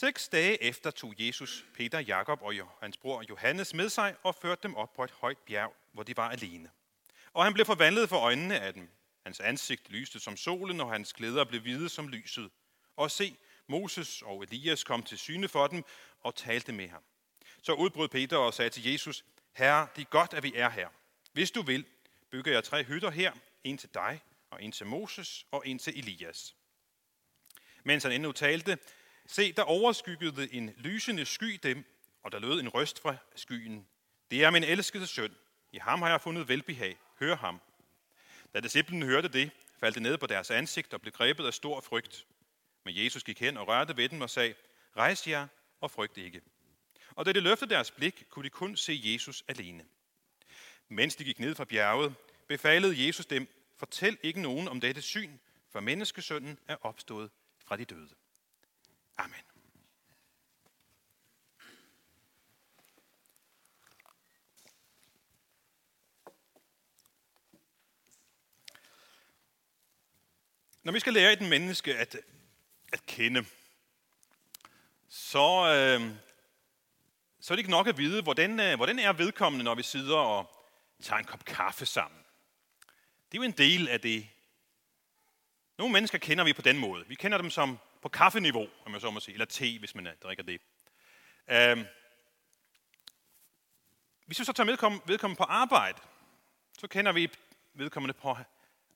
Seks dage efter tog Jesus Peter, Jakob og hans bror Johannes med sig og førte dem op på et højt bjerg, hvor de var alene. Og han blev forvandlet for øjnene af dem. Hans ansigt lyste som solen, og hans klæder blev hvide som lyset. Og se, Moses og Elias kom til syne for dem og talte med ham. Så udbrød Peter og sagde til Jesus, Herre, det er godt, at vi er her. Hvis du vil, bygger jeg tre hytter her, en til dig, og en til Moses, og en til Elias. Mens han endnu talte, se, der overskyggede en lysende sky dem, og der lød en røst fra skyen. Det er min elskede søn. I ham har jeg fundet velbehag. Hør ham. Da disciplene hørte det, faldt det ned på deres ansigt og blev grebet af stor frygt. Men Jesus gik hen og rørte ved dem og sagde, rejs jer og frygt ikke. Og da de løftede deres blik, kunne de kun se Jesus alene. Mens de gik ned fra bjerget, befalede Jesus dem, fortæl ikke nogen om dette syn, for menneskesønnen er opstået fra de døde. Amen. Når vi skal lære et menneske at, at kende, så, øh, så er det ikke nok at vide, hvordan, øh, hvordan er vedkommende, når vi sidder og tager en kop kaffe sammen. Det er jo en del af det. Nogle mennesker kender vi på den måde. Vi kender dem som på kaffeniveau, om jeg så må sige, eller te, hvis man øh, drikker det. Øhm. hvis vi så tager vedkommende, vedkommende på arbejde, så kender vi vedkommende på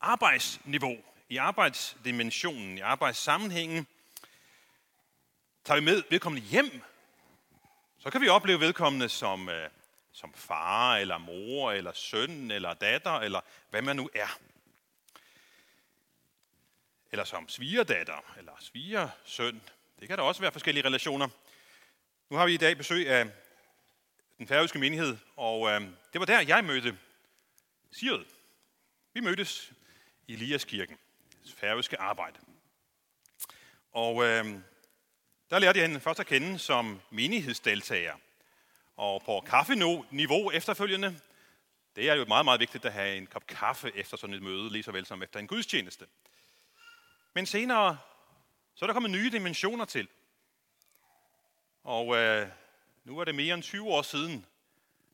arbejdsniveau i arbejdsdimensionen, i arbejdssammenhængen, tager vi med vedkommende hjem, så kan vi opleve vedkommende som, øh, som far, eller mor, eller søn, eller datter, eller hvad man nu er. Eller som svigerdatter, eller svigersøn. Det kan der også være forskellige relationer. Nu har vi i dag besøg af den færøske menighed, og øh, det var der, jeg mødte Sigrid. Vi mødtes i Eliaskirken færøske arbejde. Og øh, der lærte jeg hende først at kende som menighedsdeltager. Og på kaffeniveau efterfølgende, det er jo meget, meget vigtigt at have en kop kaffe efter sådan et møde, lige så vel som efter en gudstjeneste. Men senere, så er der kommet nye dimensioner til. Og øh, nu er det mere end 20 år siden,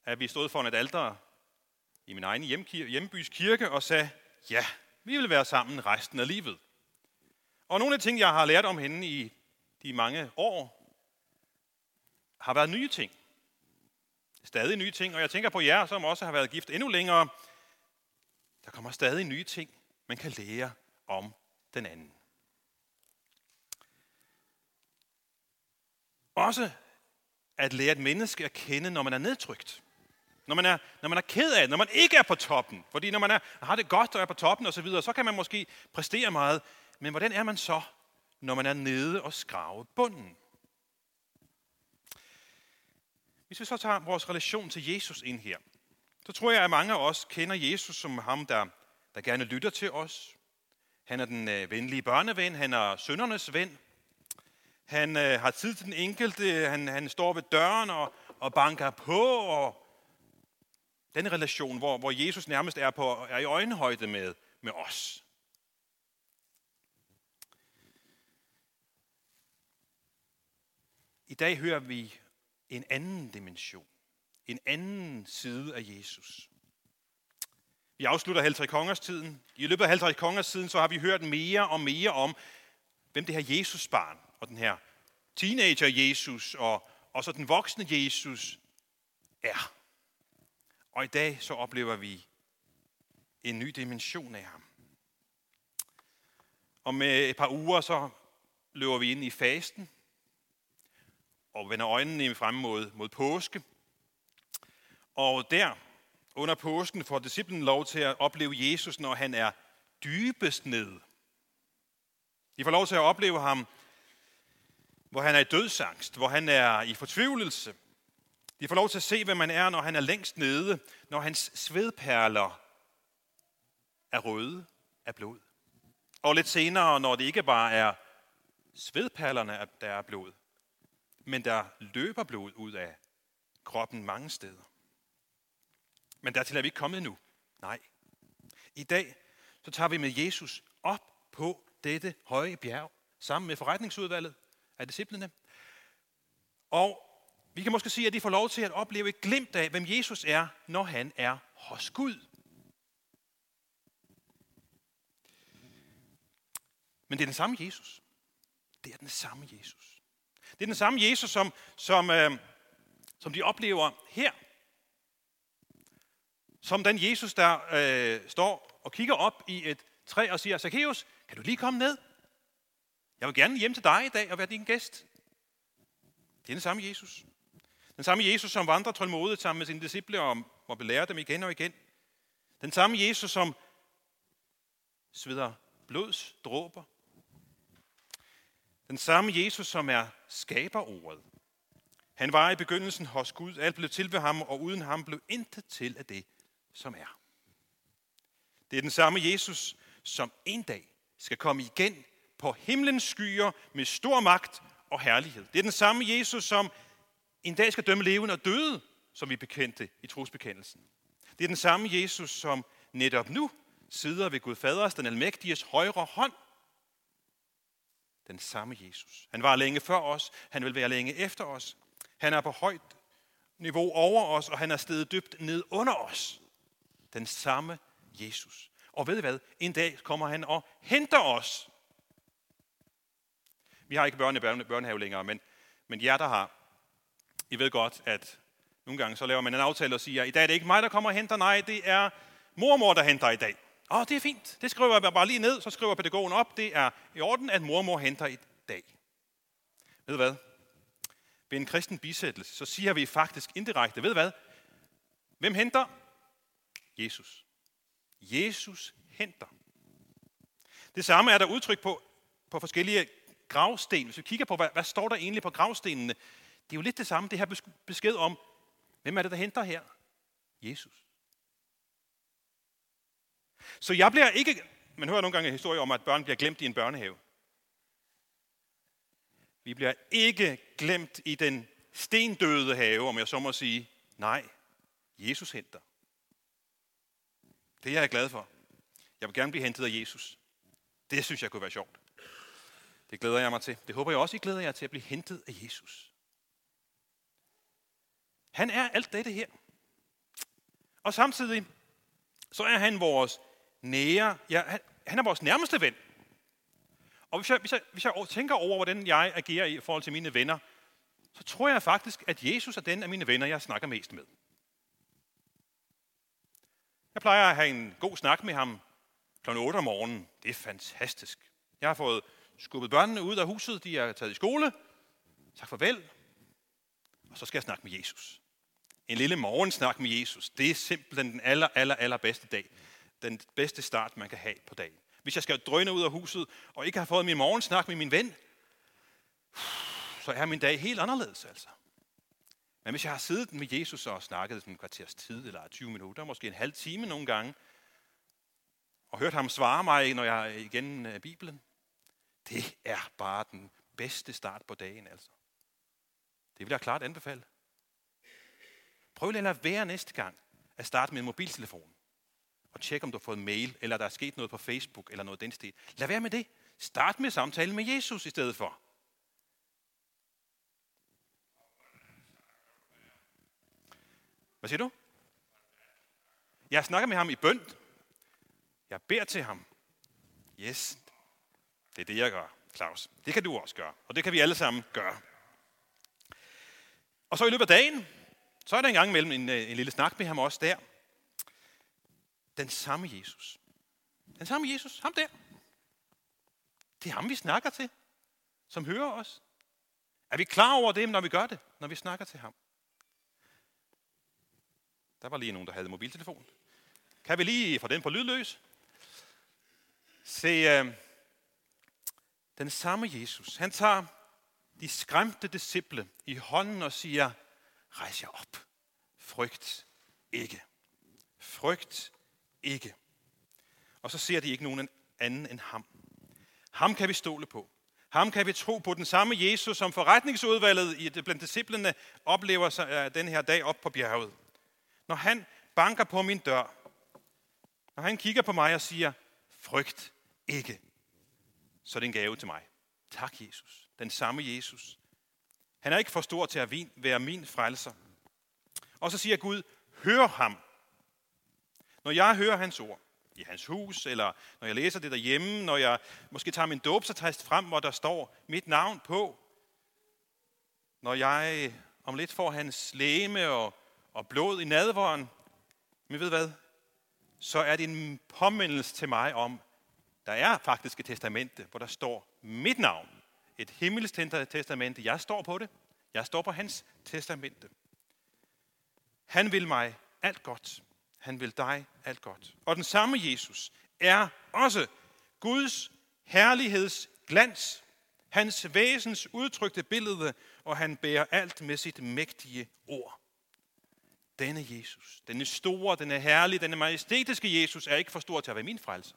at vi stod foran et alter i min egen hjembys kirke og sagde, ja, vi vil være sammen resten af livet. Og nogle af de ting, jeg har lært om hende i de mange år, har været nye ting. Stadig nye ting, og jeg tænker på jer, som også har været gift endnu længere. Der kommer stadig nye ting, man kan lære om den anden. Også at lære et menneske at kende, når man er nedtrykt. Når man er, når man er ked af det, når man ikke er på toppen. Fordi når man er, har det godt og er på toppen osv., så, videre, så kan man måske præstere meget. Men hvordan er man så, når man er nede og skrave bunden? Hvis vi så tager vores relation til Jesus ind her, så tror jeg, at mange af os kender Jesus som ham, der, der gerne lytter til os. Han er den øh, venlige børneven, han er søndernes ven. Han øh, har tid til den enkelte, han, han står ved døren og, og banker på og den relation, hvor, hvor Jesus nærmest er, på, er i øjenhøjde med, med os. I dag hører vi en anden dimension. En anden side af Jesus. Vi afslutter Halvtre Kongers tiden. I løbet af Halvtre Kongers tiden, så har vi hørt mere og mere om, hvem det her Jesus-barn og den her teenager Jesus og, og så den voksne Jesus er. Og i dag så oplever vi en ny dimension af ham. Og med et par uger så løber vi ind i fasten og vender øjnene frem mod, mod påske. Og der, under påsken, får disciplen lov til at opleve Jesus, når han er dybest ned. De får lov til at opleve ham, hvor han er i dødsangst, hvor han er i fortvivlelse, de får lov til at se, hvem man er, når han er længst nede, når hans svedperler er røde af blod. Og lidt senere, når det ikke bare er svedperlerne, der er blod, men der løber blod ud af kroppen mange steder. Men dertil er vi ikke kommet nu. Nej. I dag så tager vi med Jesus op på dette høje bjerg, sammen med forretningsudvalget af disciplene. Og vi kan måske sige, at de får lov til at opleve et glimt af, hvem Jesus er, når han er hos Gud. Men det er den samme Jesus. Det er den samme Jesus. Det er den samme Jesus, som, som, øh, som de oplever her. Som den Jesus, der øh, står og kigger op i et træ og siger, Zacchaeus, kan du lige komme ned? Jeg vil gerne hjem til dig i dag og være din gæst. Det er den samme Jesus. Den samme Jesus, som vandrer tålmodigt sammen med sine disciple og, og belærer dem igen og igen. Den samme Jesus, som sveder blods dråber. Den samme Jesus, som er skaberordet. Han var i begyndelsen hos Gud, alt blev til ved ham, og uden ham blev intet til af det, som er. Det er den samme Jesus, som en dag skal komme igen på himlens skyer med stor magt og herlighed. Det er den samme Jesus, som en dag skal dømme levende og døde, som vi bekendte i trosbekendelsen. Det er den samme Jesus, som netop nu sidder ved Gud Faders, den almægtiges højre hånd. Den samme Jesus. Han var længe før os, han vil være længe efter os. Han er på højt niveau over os, og han er stedet dybt ned under os. Den samme Jesus. Og ved I hvad? En dag kommer han og henter os. Vi har ikke børn i børnehave længere, men, men jer, der har, I ved godt, at nogle gange så laver man en aftale og siger, i dag er det ikke mig, der kommer og henter, nej, det er mormor, der henter i dag. Åh, det er fint. Det skriver jeg bare lige ned, så skriver pædagogen op. Det er i orden, at mormor henter i dag. Ved du hvad? Ved en kristen bisættelse, så siger vi faktisk indirekte, ved du hvad? Hvem henter? Jesus. Jesus henter. Det samme er der udtryk på, på forskellige gravsten. Hvis vi kigger på, hvad, hvad står der egentlig på gravstenene? Det er jo lidt det samme, det her besked om, hvem er det, der henter her? Jesus. Så jeg bliver ikke... Man hører nogle gange en historie om, at børn bliver glemt i en børnehave. Vi bliver ikke glemt i den stendøde have, om jeg så må sige. Nej, Jesus henter. Det er jeg glad for. Jeg vil gerne blive hentet af Jesus. Det synes jeg kunne være sjovt. Det glæder jeg mig til. Det håber jeg også, I glæder jer til at blive hentet af Jesus. Han er alt dette her. Og samtidig, så er han vores nære, ja, han, han er vores nærmeste ven. Og hvis jeg, hvis, jeg, hvis jeg tænker over, hvordan jeg agerer i forhold til mine venner, så tror jeg faktisk, at Jesus er den af mine venner, jeg snakker mest med. Jeg plejer at have en god snak med ham kl. 8 om morgenen. Det er fantastisk. Jeg har fået skubbet børnene ud af huset, de er taget i skole. Tak farvel. Og så skal jeg snakke med Jesus. En lille morgensnak med Jesus, det er simpelthen den aller, aller, aller bedste dag. Den bedste start, man kan have på dagen. Hvis jeg skal drøne ud af huset, og ikke har fået min morgensnak med min ven, så er min dag helt anderledes altså. Men hvis jeg har siddet med Jesus og snakket en kvarters tid, eller 20 minutter, måske en halv time nogle gange, og hørt ham svare mig, når jeg er igen øh, Bibelen, det er bare den bedste start på dagen, altså. Det vil jeg klart anbefale. Prøv lige at lade være næste gang at starte med en mobiltelefon. Og tjek, om du har fået mail, eller der er sket noget på Facebook, eller noget den stil. Lad være med det. Start med samtalen med Jesus i stedet for. Hvad siger du? Jeg snakker med ham i bøn. Jeg beder til ham. Yes, det er det, jeg gør, Claus. Det kan du også gøre, og det kan vi alle sammen gøre. Og så i løbet af dagen, så er der en gang imellem en, øh, en lille snak med ham også der. Den samme Jesus. Den samme Jesus, ham der. Det er ham, vi snakker til, som hører os. Er vi klar over det, når vi gør det, når vi snakker til ham? Der var lige nogen, der havde mobiltelefon. Kan vi lige få den på lydløs? Se, øh, den samme Jesus, han tager de skræmte disciple i hånden og siger, rejs jer op. Frygt ikke. Frygt ikke. Og så ser de ikke nogen anden end ham. Ham kan vi stole på. Ham kan vi tro på. Den samme Jesus, som forretningsudvalget blandt disciplene oplever sig, øh, den her dag op på bjerget. Når han banker på min dør, når han kigger på mig og siger, frygt ikke, så er det en gave til mig. Tak, Jesus. Den samme Jesus. Han er ikke for stor til at være min frelser. Og så siger Gud, hør ham. Når jeg hører hans ord i hans hus, eller når jeg læser det derhjemme, når jeg måske tager min dåbsattest frem, hvor der står mit navn på, når jeg om lidt får hans læme og, og blod i nadvåren, men ved hvad? Så er det en påmindelse til mig om, der er faktisk et testamente, hvor der står mit navn. Et himmelsk testamente. Jeg står på det. Jeg står på hans testamente. Han vil mig alt godt. Han vil dig alt godt. Og den samme Jesus er også Guds herligheds glans, hans væsens udtrykte billede, og han bærer alt med sit mægtige ord. Denne Jesus, denne store, denne herlige, denne majestætiske Jesus, er ikke for stor til at være min frelser.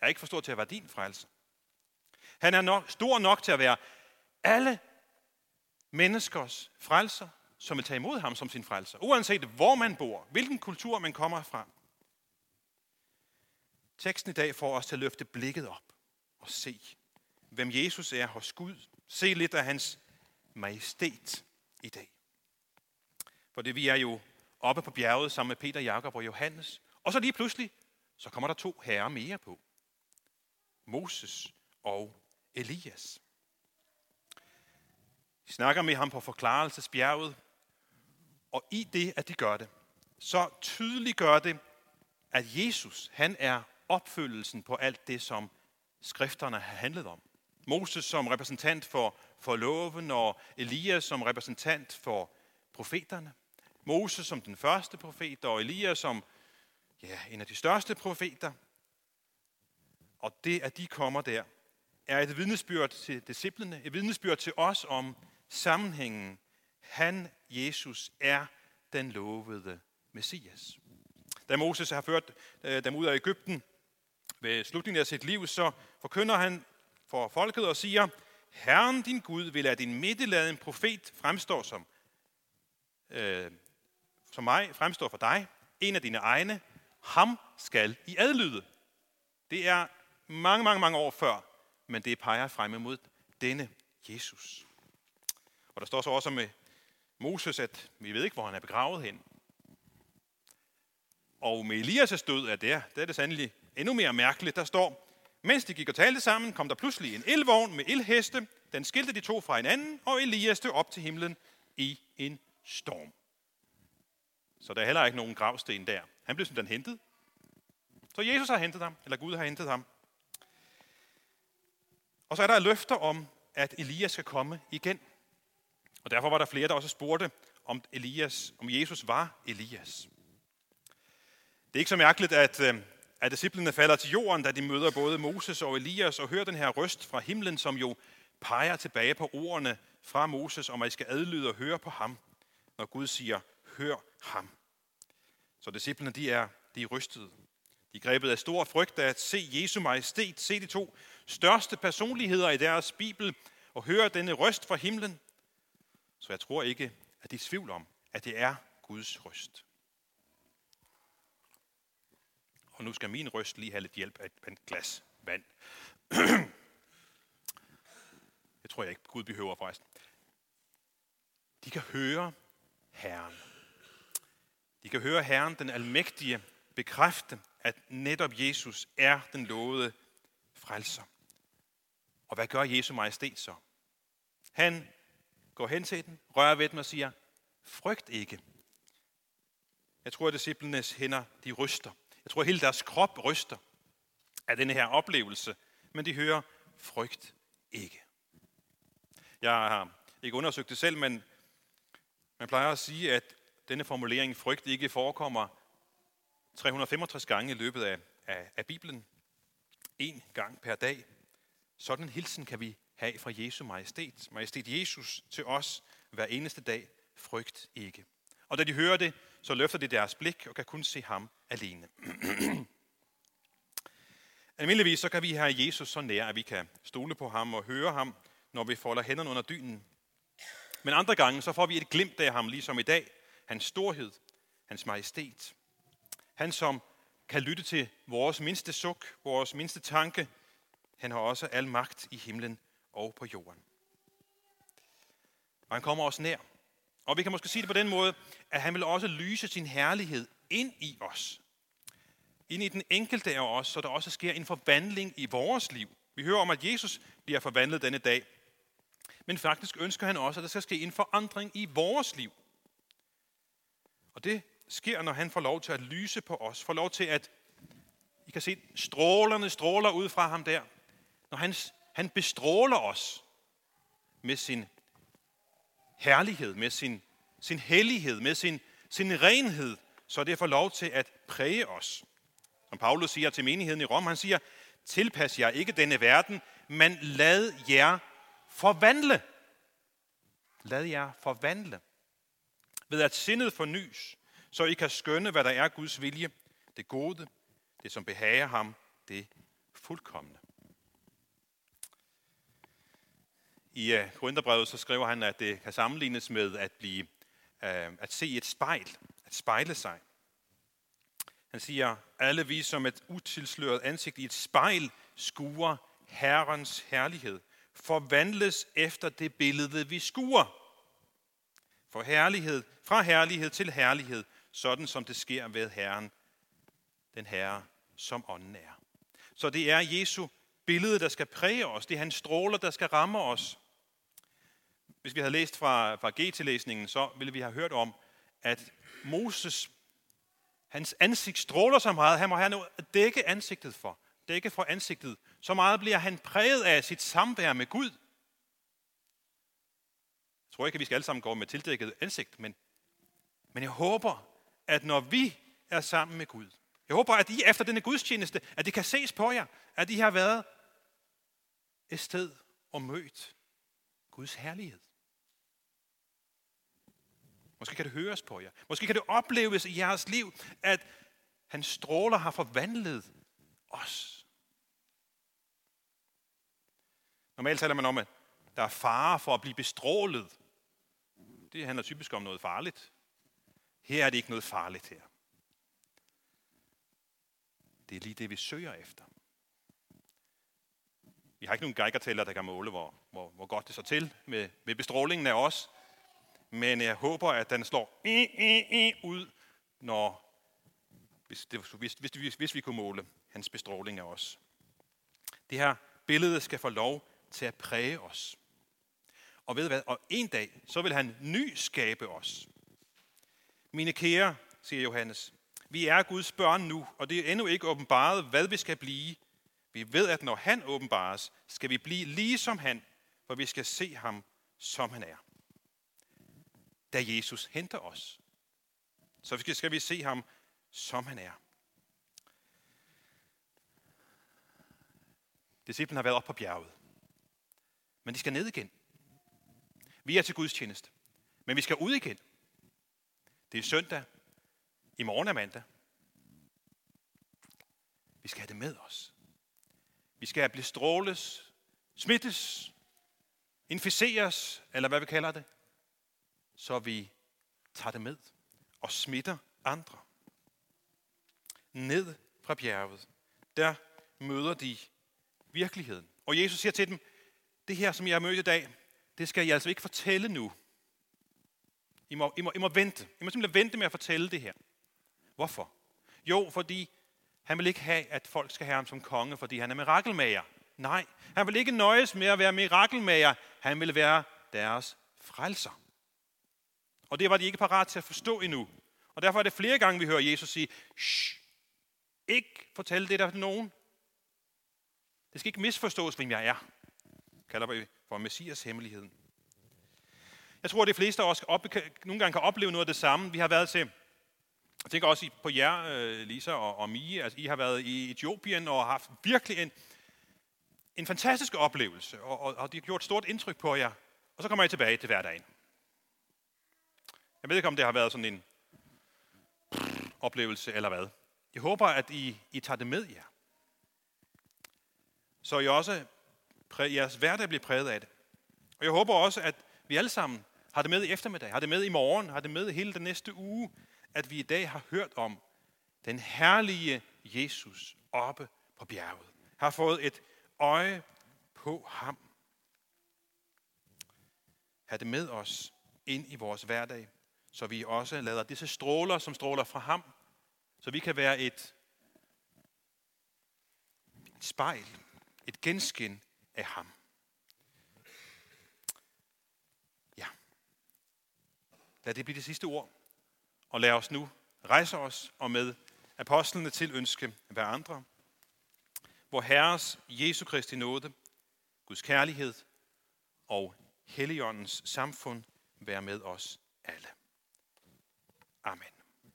Er ikke for stor til at være din frelser. Han er nok, stor nok til at være alle menneskers frelser, som vil tage imod ham som sin frelser. Uanset hvor man bor, hvilken kultur man kommer fra. Teksten i dag får os til at løfte blikket op og se, hvem Jesus er hos Gud. Se lidt af hans majestæt i dag. For det vi er jo oppe på bjerget sammen med Peter, Jakob og Johannes. Og så lige pludselig, så kommer der to herrer mere på. Moses og Elias. De snakker med ham på forklarelsesbjerget, og i det, at de gør det, så tydeligt gør det, at Jesus, han er opfyldelsen på alt det, som skrifterne har handlet om. Moses som repræsentant for, for loven, og Elias som repræsentant for profeterne. Moses som den første profet, og Elias som ja, en af de største profeter. Og det, at de kommer der, er et vidnesbyrd til disciplene, et vidnesbyrd til os om sammenhængen. Han, Jesus, er den lovede Messias. Da Moses har ført øh, dem ud af Ægypten ved slutningen af sit liv, så forkynder han for folket og siger, Herren din Gud vil lade din middelade en profet fremstå som, øh, som mig, fremstår for dig, en af dine egne, ham skal I adlyde. Det er mange, mange, mange år før, men det peger frem imod denne Jesus. Og der står så også med øh, Moses, at vi ved ikke, hvor han er begravet hen. Og med Elias' død er det, det er det sandelig endnu mere mærkeligt. Der står, mens de gik og talte sammen, kom der pludselig en elvogn med elheste. Den skilte de to fra hinanden, og Elias stod op til himlen i en storm. Så der er heller ikke nogen gravsten der. Han blev simpelthen hentet. Så Jesus har hentet ham, eller Gud har hentet ham. Og så er der løfter om, at Elias skal komme igen. Og derfor var der flere, der også spurgte, om, Elias, om Jesus var Elias. Det er ikke så mærkeligt, at, øh, at disciplene falder til jorden, da de møder både Moses og Elias og hører den her røst fra himlen, som jo peger tilbage på ordene fra Moses, om at I skal adlyde og høre på ham, når Gud siger, hør ham. Så disciplene, de er, de er rystede. De er grebet af stor frygt af at se Jesu majestæt, se de to største personligheder i deres bibel, og høre denne røst fra himlen. Så jeg tror ikke, at de er tvivl om, at det er Guds røst. Og nu skal min røst lige have lidt hjælp af et glas vand. Det tror jeg ikke, Gud behøver forresten. De kan høre Herren. De kan høre Herren, den almægtige, bekræfte, at netop Jesus er den lovede frelser. Og hvad gør Jesu majestæt så? Han går hen til den, rører ved den og siger, frygt ikke. Jeg tror, at disciplenes hænder, de ryster. Jeg tror, at hele deres krop ryster af denne her oplevelse, men de hører, frygt ikke. Jeg har ikke undersøgt det selv, men man plejer at sige, at denne formulering, frygt ikke, forekommer 365 gange i løbet af, af, af Bibelen. En gang per dag. Sådan en hilsen kan vi have fra Jesu majestæt. Majestæt Jesus til os hver eneste dag. Frygt ikke. Og da de hører det, så løfter de deres blik og kan kun se ham alene. Almindeligvis så kan vi have Jesus så nær, at vi kan stole på ham og høre ham, når vi folder hænderne under dynen. Men andre gange så får vi et glimt af ham, ligesom i dag. Hans storhed, hans majestæt. Han, som kan lytte til vores mindste suk, vores mindste tanke. Han har også al magt i himlen og på jorden. Og han kommer os nær. Og vi kan måske sige det på den måde, at han vil også lyse sin herlighed ind i os. Ind i den enkelte af os, så der også sker en forvandling i vores liv. Vi hører om, at Jesus bliver forvandlet denne dag. Men faktisk ønsker han også, at der skal ske en forandring i vores liv. Og det sker, når han får lov til at lyse på os. Får lov til at, I kan se strålerne stråler ud fra ham der. Når han, han bestråler os med sin herlighed, med sin, sin hellighed, med sin, sin renhed, så det får lov til at præge os. Som Paulus siger til menigheden i Rom, han siger, tilpas jer ikke denne verden, men lad jer forvandle. Lad jer forvandle. Ved at sindet fornyes, så I kan skønne, hvad der er Guds vilje, det gode, det som behager ham, det fuldkommende. I øh, Korintherbrevet så skriver han, at det kan sammenlignes med at, blive, øh, at se et spejl, at spejle sig. Han siger, alle vi som et utilsløret ansigt i et spejl skuer Herrens herlighed, forvandles efter det billede, vi skuer. For herlighed, fra herlighed til herlighed, sådan som det sker ved Herren, den Herre, som ånden er. Så det er Jesu billede, der skal præge os. Det er hans stråler, der skal ramme os. Hvis vi havde læst fra, fra GT-læsningen, så ville vi have hørt om, at Moses, hans ansigt stråler så meget, han må have noget at dække ansigtet for. Dække for ansigtet. Så meget bliver han præget af sit samvær med Gud. Tror ikke, at vi skal alle sammen gå med tildækket ansigt, men, men jeg håber, at når vi er sammen med Gud, jeg håber, at I efter denne gudstjeneste, at det kan ses på jer, at I har været et sted og mødt Guds herlighed. Måske kan det høres på jer. Måske kan det opleves i jeres liv, at hans stråler har forvandlet os. Normalt taler man om, at der er fare for at blive bestrålet. Det handler typisk om noget farligt. Her er det ikke noget farligt her. Det er lige det, vi søger efter. Vi har ikke nogen geigertæller, der kan måle, hvor, hvor, hvor godt det så til med, med bestrålingen af os. Men jeg håber, at den slår i, i, i ud, når, hvis, det, hvis, hvis, hvis, hvis vi kunne måle hans bestråling af os. Det her billede skal få lov til at præge os. Og ved hvad? Og en dag, så vil han nyskabe os. Mine kære, siger Johannes, vi er Guds børn nu, og det er endnu ikke åbenbaret, hvad vi skal blive. Vi ved, at når han åbenbares, skal vi blive lige som han, for vi skal se ham, som han er. Da Jesus henter os, så skal vi se ham, som han er. Disciplen har været op på bjerget. Men de skal ned igen. Vi er til Guds tjeneste. Men vi skal ud igen. Det er søndag. I morgen er mandag. Vi skal have det med os. Vi skal blive stråles, smittes, inficeres, eller hvad vi kalder det, så vi tager det med og smitter andre. Ned fra bjerget, der møder de virkeligheden. Og Jesus siger til dem, det her, som jeg har mødt i dag, det skal jeg altså ikke fortælle nu. I må, I må, I må vente. I må simpelthen vente med at fortælle det her. Hvorfor? Jo, fordi han vil ikke have, at folk skal have ham som konge, fordi han er mirakelmager. Nej, han vil ikke nøjes med at være mirakelmager. Han vil være deres frelser. Og det var de ikke parat til at forstå endnu. Og derfor er det flere gange, vi hører Jesus sige, Shh, ikke fortælle det der til nogen. Det skal ikke misforstås, hvem jeg er. Kalder vi for Messias hemmeligheden. Jeg tror, at de fleste af os op, nogle gange kan opleve noget af det samme. Vi har været til, jeg tænker også på jer, øh, Lisa og, og Mie, altså I har været i Etiopien og har haft virkelig en, en fantastisk oplevelse, og, og, og det har gjort stort indtryk på jer. Og så kommer I tilbage til hverdagen. Jeg ved ikke, om det har været sådan en oplevelse eller hvad. Jeg håber, at I, I tager det med jer. Så I også, jeres hverdag bliver præget af det. Og jeg håber også, at vi alle sammen har det med i eftermiddag, har det med i morgen, har det med hele den næste uge, at vi i dag har hørt om den herlige Jesus oppe på bjerget. Har fået et øje på ham. have det med os ind i vores hverdag, så vi også lader disse stråler, som stråler fra ham, så vi kan være et, et spejl, et genskin af ham. Ja. Lad det blive det sidste ord. Og lad os nu rejse os og med apostlene til ønske hver andre. Hvor Herres Jesu Kristi nåde, Guds kærlighed og Helligåndens samfund være med os alle. Amen.